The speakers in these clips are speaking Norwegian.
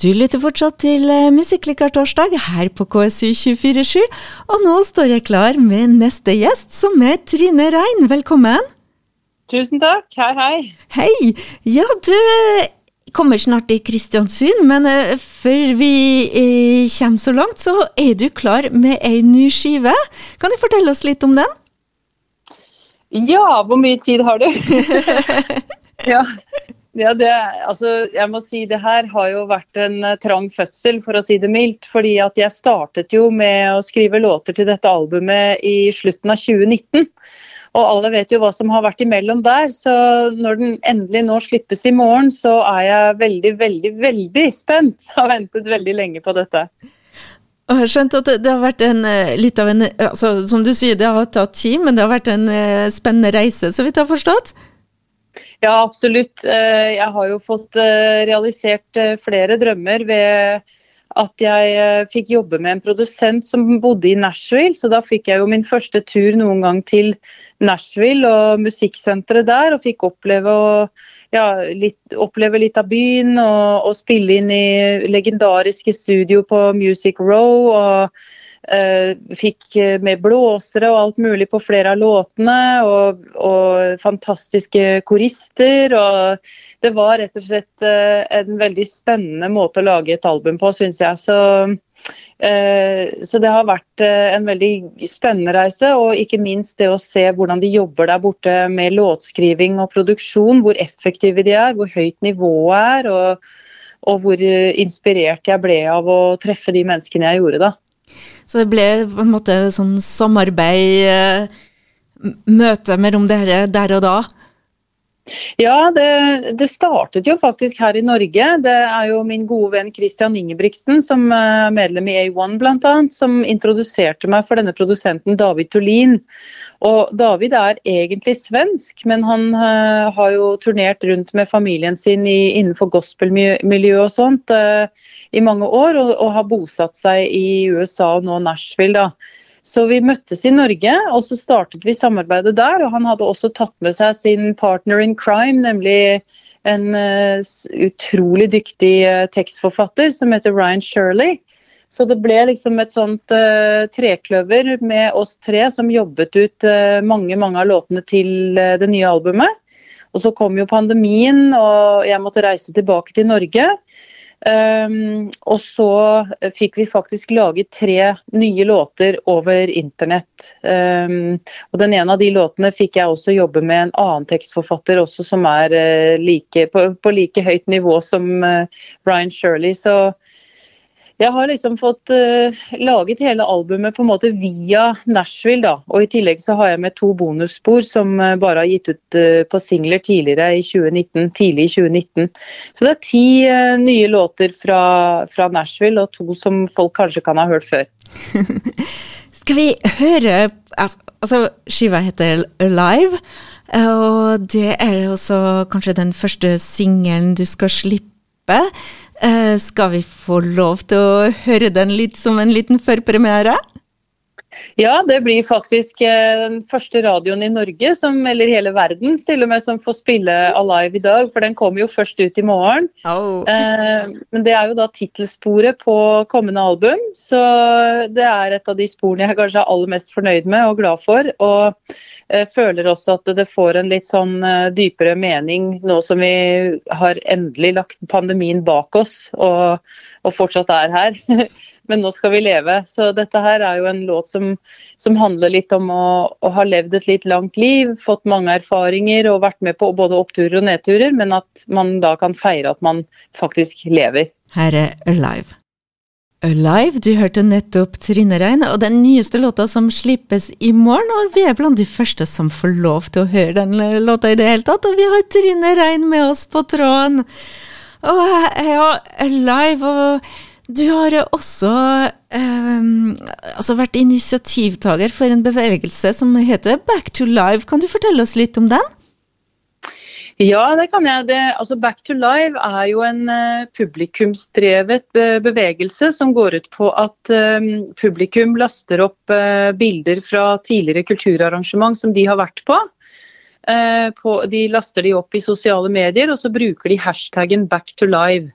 Du lytter fortsatt til eh, Musikkliker-torsdag her på KSU247, og nå står jeg klar med neste gjest, som er Trine Rein. Velkommen! Tusen takk. Hei, hei. Hei! Ja, du eh, kommer snart til Kristiansund, men uh, før vi kommer så langt, så er du klar med ei ny skive. Kan du fortelle oss litt om den? Ja, hvor mye tid har du? ja. Ja, det, altså, jeg må si det her har jo vært en uh, trang fødsel, for å si det mildt. fordi at jeg startet jo med å skrive låter til dette albumet i slutten av 2019. Og alle vet jo hva som har vært imellom der. Så når den endelig nå slippes i morgen, så er jeg veldig, veldig, veldig spent. Har ventet veldig lenge på dette. Jeg har skjønt at det, har vært en, uh, litt av en altså, Som du sier, det har tatt tid, men det har vært en spennende reise, så vidt jeg har forstått? Ja, absolutt. Eh, jeg har jo fått eh, realisert eh, flere drømmer ved at jeg fikk jobbe med en produsent som bodde i Nashville. Så da fikk jeg jo min første tur noen gang til Nashville og musikksenteret der. Og fikk oppleve, og, ja, litt, oppleve litt, av byen og, og, spille inn i legendariske studio på Music Row. og fikk med blåsere og alt mulig på flere av låtene, og, og, fantastiske korister. og Det var rett og slett uh, en veldig spennende måte å lage et album på, syns jeg. Så, så, det har vært en veldig spennende reise, og ikke minst det å se hvordan de jobber der borte med låtskriving og produksjon. Hvor effektive de er, hvor høyt nivået er, og, og hvor inspirert jeg ble av å treffe de menneskene jeg gjorde da. Så det ble på en måte sånn samarbeid, eh, møte mellom dere der og da? Ja, det, det, startet jo faktisk her i Norge. Det er jo min gode venn Christian Ingebrigtsen, som er medlem i A1 bl.a., som introduserte meg for denne produsenten David Tullin. Og David er egentlig svensk, men han uh, har jo turnert rundt med familien sin i, innenfor gospelmiljøet og sånt uh, i mange år, og, og, har bosatt seg i USA og nå Nashville. da. Så vi møttes i Norge, og så startet vi samarbeidet der. Og han hadde også tatt med seg sin partner in crime, nemlig en uh, utrolig dyktig tekstforfatter som heter Ryan Shirley. Så det ble liksom et sånt uh, trekløver med oss tre som jobbet ut mange mange av låtene til det nye albumet. Og så kom jo pandemien, og jeg måtte reise tilbake til Norge. Um, og så fikk vi faktisk laget tre nye låter over internett. Um, og den ene av de låtene fikk jeg også jobbe med en annen tekstforfatter også som er uh, like, på, på, like høyt nivå som uh, Ryan Shirley. Så jeg har liksom fått uh, laget hele albumet på en måte via Nashville, da. Og i tillegg så har jeg med to bonusspor som uh, bare har gitt ut uh, på singler tidligere i 2019, tidlig i 2019. Så det er ti nye låter fra, fra, Nashville, og to som folk kanskje kan ha hørt før. Skal vi høre Altså, skiva heter Alive. Og det er også kanskje den første singelen du skal slippe. Uh, skal vi få lov til å høre den litt som en liten førpremiere? Ja, det blir faktisk eh, den første radioen i Norge, som, eller i hele verden, til og med som får spille Alive i dag. For den kommer jo først ut i morgen. Oh. Eh, men det er jo da tittelsporet på kommende album. Så det er et av de sporene jeg kanskje er aller mest fornøyd med og glad for. Og eh, føler også at det får en litt sånn eh, dypere mening nå som vi har endelig lagt pandemien bak oss og, og fortsatt er her. men nå skal vi leve. Så dette her er jo en låt som, som handler litt om å, å, ha levd et litt langt liv, fått mange erfaringer og vært med på både oppturer og nedturer, men at man da kan feire at man faktisk lever. Her er Alive. Alive, du hørte nettopp Trine Rein, og den nyeste låta som slippes i morgen. Og vi er blant de første som får lov til å høre den låta i det hele tatt, og vi har Trine Rein med oss på tråden. Og ja, Alive og du har også eh, altså vært initiativtaker for en bevegelse som heter Back to Live. Kan du fortelle oss litt om den? Ja, det kan jeg. Det, altså Back to Live er jo en uh, publikumsdrevet uh, bevegelse som går ut på at uh, publikum laster opp bilder fra tidligere kulturarrangement som de har vært på. på. De laster de opp i sosiale medier, og så bruker de hashtaggen 'back to live'.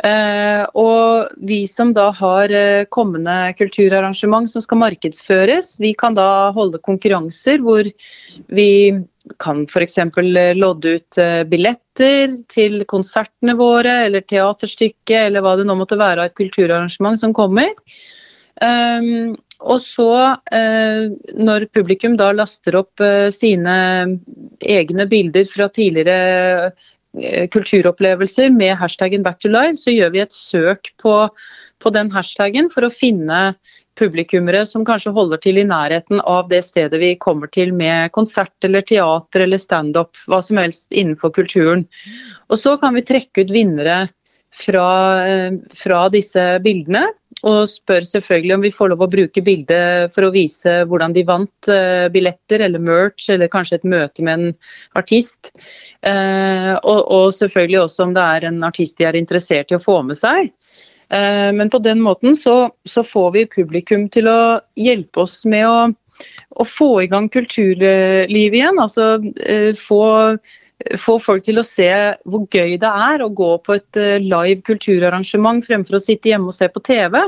Eh, og vi som da har eh, kommende kulturarrangement som skal markedsføres, vi kan da holde konkurranser hvor vi kan f.eks. lodde ut billetter til konsertene våre eller teaterstykket eller hva det nå måtte være av et kulturarrangement som kommer. Um, og så, eh, når publikum da laster opp eh, sine egne bilder fra tidligere eh, kulturopplevelser med hashtaggen 'back to life', så gjør vi et søk på, på den hashtaggen for å finne publikummere som kanskje holder til i nærheten av det stedet vi kommer til med konsert eller teater eller standup, hva som helst innenfor kulturen. Og så kan vi trekke ut vinnere fra, fra disse bildene og spør selvfølgelig om vi får lov å bruke bildet for å vise hvordan de vant uh, billetter eller merch, eller kanskje et møte med en artist. Uh, og, og, selvfølgelig også om det er en artist de er interessert i å få med seg. Uh, men på den måten så, så, får vi publikum til å hjelpe oss med å, å få i gang kulturlivet igjen. Altså få få folk til å se hvor gøy det er å gå på et eh, live kulturarrangement fremfor å sitte hjemme og se på TV.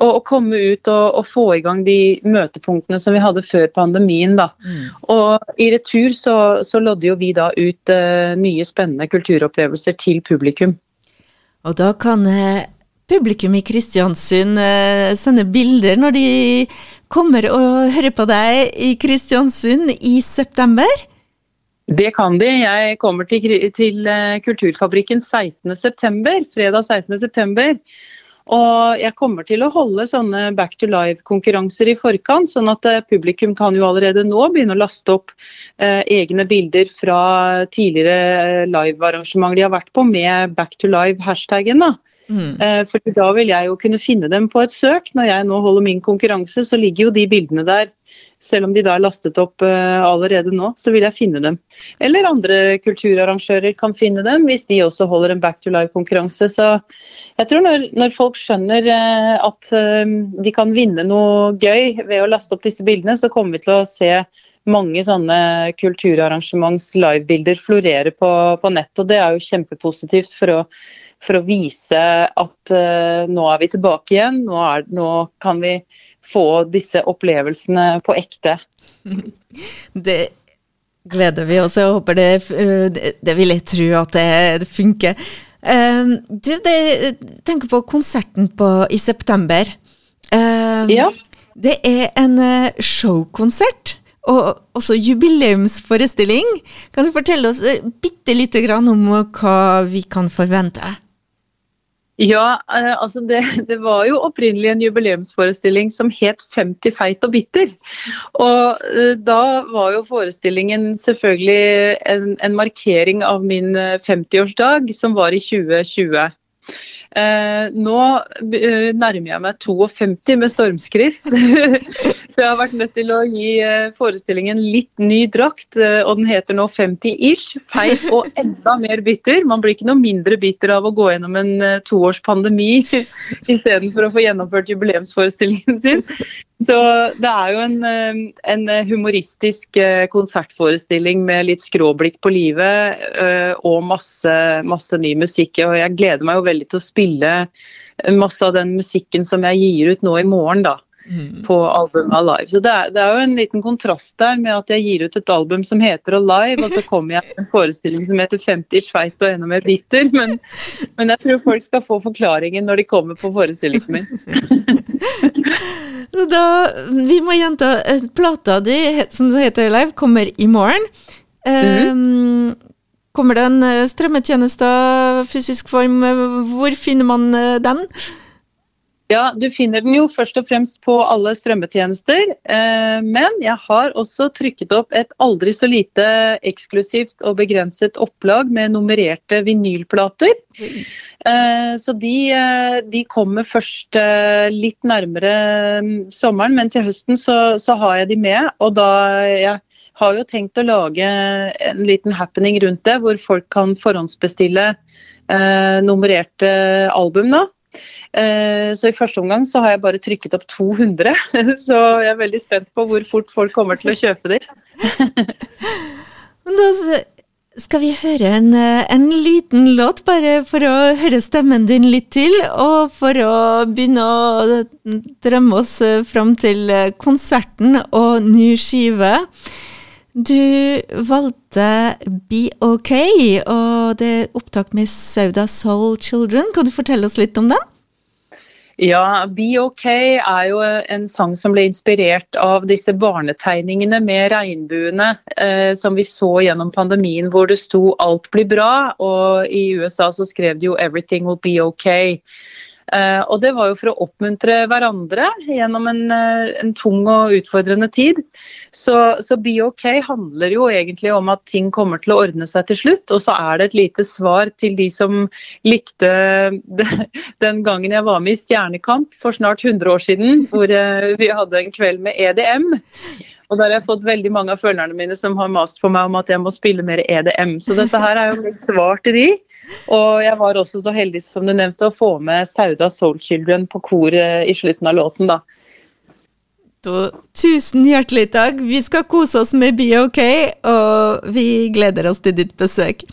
Og, og komme ut og, og, få i gang de møtepunktene som vi hadde før pandemien. Da. Mm. Og i retur så, så lodder jo vi da ut uh, nye spennende kulturopplevelser til publikum. Og da kan uh, publikum i Kristiansund uh, sende bilder når de kommer og hører på deg i Kristiansund i september? Det kan de. Jeg kommer til, til eh, Kulturfabrikken 16.9., fredag 16.9. Og jeg kommer til å holde sånne Back to Live-konkurranser i forkant, sånn at eh, publikum kan jo allerede nå begynne å laste opp eh, egne bilder fra tidligere eh, live-arrangement de har vært på med Back to Live-hashtaggen. da. Mm. Eh, for da vil jeg jo kunne finne dem på et søk. Når jeg nå holder min konkurranse, så ligger jo de bildene der selv om de da er lastet opp uh, allerede nå, så vil jeg finne dem. Eller andre kulturarrangører kan finne dem, hvis de også holder en Back to Life-konkurranse. Så jeg tror når, når folk skjønner uh, at de kan vinne noe gøy ved å laste opp disse bildene, så kommer vi til å se mange sånne kulturarrangements livebilder florerer på, på nett. Og det er jo kjempepositivt for å, for å vise at nå er vi tilbake igjen. Nå, er, nå kan vi få disse opplevelsene på ekte. Det gleder vi oss Jeg håper det, det, det vil jeg tro at det, det funker. Uh, du, det, tenker på konserten på, i september. Uh, ja. Det er en uh, showkonsert. Og også jubileumsforestilling. Kan du fortelle oss bitte lite grann om hva vi kan forvente? Ja, eh, altså det, det, var jo opprinnelig en jubileumsforestilling som het 50 feit og bitter. Og eh, da var jo forestillingen selvfølgelig en, en markering av min 50-årsdag, eh, som var i 2020. Eh, nå eh, nærmer jeg meg 52 med stormskritt. så jeg har vært nødt til å gi eh, forestillingen litt ny drakt. Og den heter nå 50-ish. Feit og enda mer bitter. Man blir ikke noe mindre bitter av å gå gjennom en toårs pandemi istedenfor å få gjennomført jubileumsforestillingen sin. Så det er jo en, en, humoristisk konsertforestilling med litt skråblikk på livet og masse, masse, ny musikk. Og jeg gleder meg jo veldig til å spille masse av den musikken som jeg gir ut nå i morgen, da. Mm. På albumet Alive. Så det er, det er, jo en liten kontrast der med at jeg gir ut et album som heter Alive, og så kommer jeg med en forestilling som heter 50 sveit og enda mer bitter. Men, men jeg tror folk skal få forklaringen når de kommer på forestillingen min. Da, vi må gjenta eh, Plata di, som det heter live, kommer i morgen. Mm. Um, kommer det en eh, strømmetjeneste fysisk form? Hvor finner man eh, den? Ja, Du finner den jo først og fremst på alle strømmetjenester. Men jeg har også trykket opp et aldri så lite eksklusivt og begrenset opplag med nummererte vinylplater. Eh, så de, eh, de, kommer først eh, litt nærmere mm, sommeren, men til høsten så, så, har jeg de med. Og da jeg har jo tenkt å lage en liten happening rundt det, hvor folk kan forhåndsbestille eh, nummererte album. da. Så i første omgang så har jeg bare trykket opp 200, så jeg er veldig spent på hvor fort folk kommer til å kjøpe de. Men da Skal vi høre en, eh, en, liten låt, bare for å høre stemmen din litt til, og for å begynne å drømme oss eh, fram til eh, konserten og ny skive? Du valgte Be OK, og det er opptak med Sauda Soul Children. Kan du fortelle oss litt om den? Ja, Be OK er jo en sang som ble inspirert av disse barnetegningene med regnbuene eh, som vi så gjennom pandemien, hvor det sto 'alt blir bra', og i USA så skrev de jo 'everything will be OK'. Eh, og det var jo for å oppmuntre hverandre gjennom en, eh, en tung og utfordrende tid. Så, så, Be OK handler jo egentlig om at ting kommer til å ordne seg til slutt. Og så er det et lite svar til de som likte den gangen jeg var med i Stjernekamp for snart 100 år siden, hvor eh, vi hadde en kveld med EDM. Og der har jeg fått veldig mange av følgerne mine som har mast på meg om at jeg må spille mer EDM. Så dette her er jo et svar til de. Og jeg var også så heldig som du nevnte, å få med Sauda Soul Children på koret i slutten av låten. da. Da, tusen hjertelig takk. Vi skal kose oss med Be OK, og vi gleder oss til ditt besøk.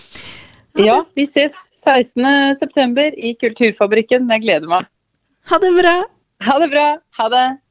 Ja, vi ses 16.9. i Kulturfabrikken. Jeg gleder meg. Ha det bra. Ha det bra. Ha det.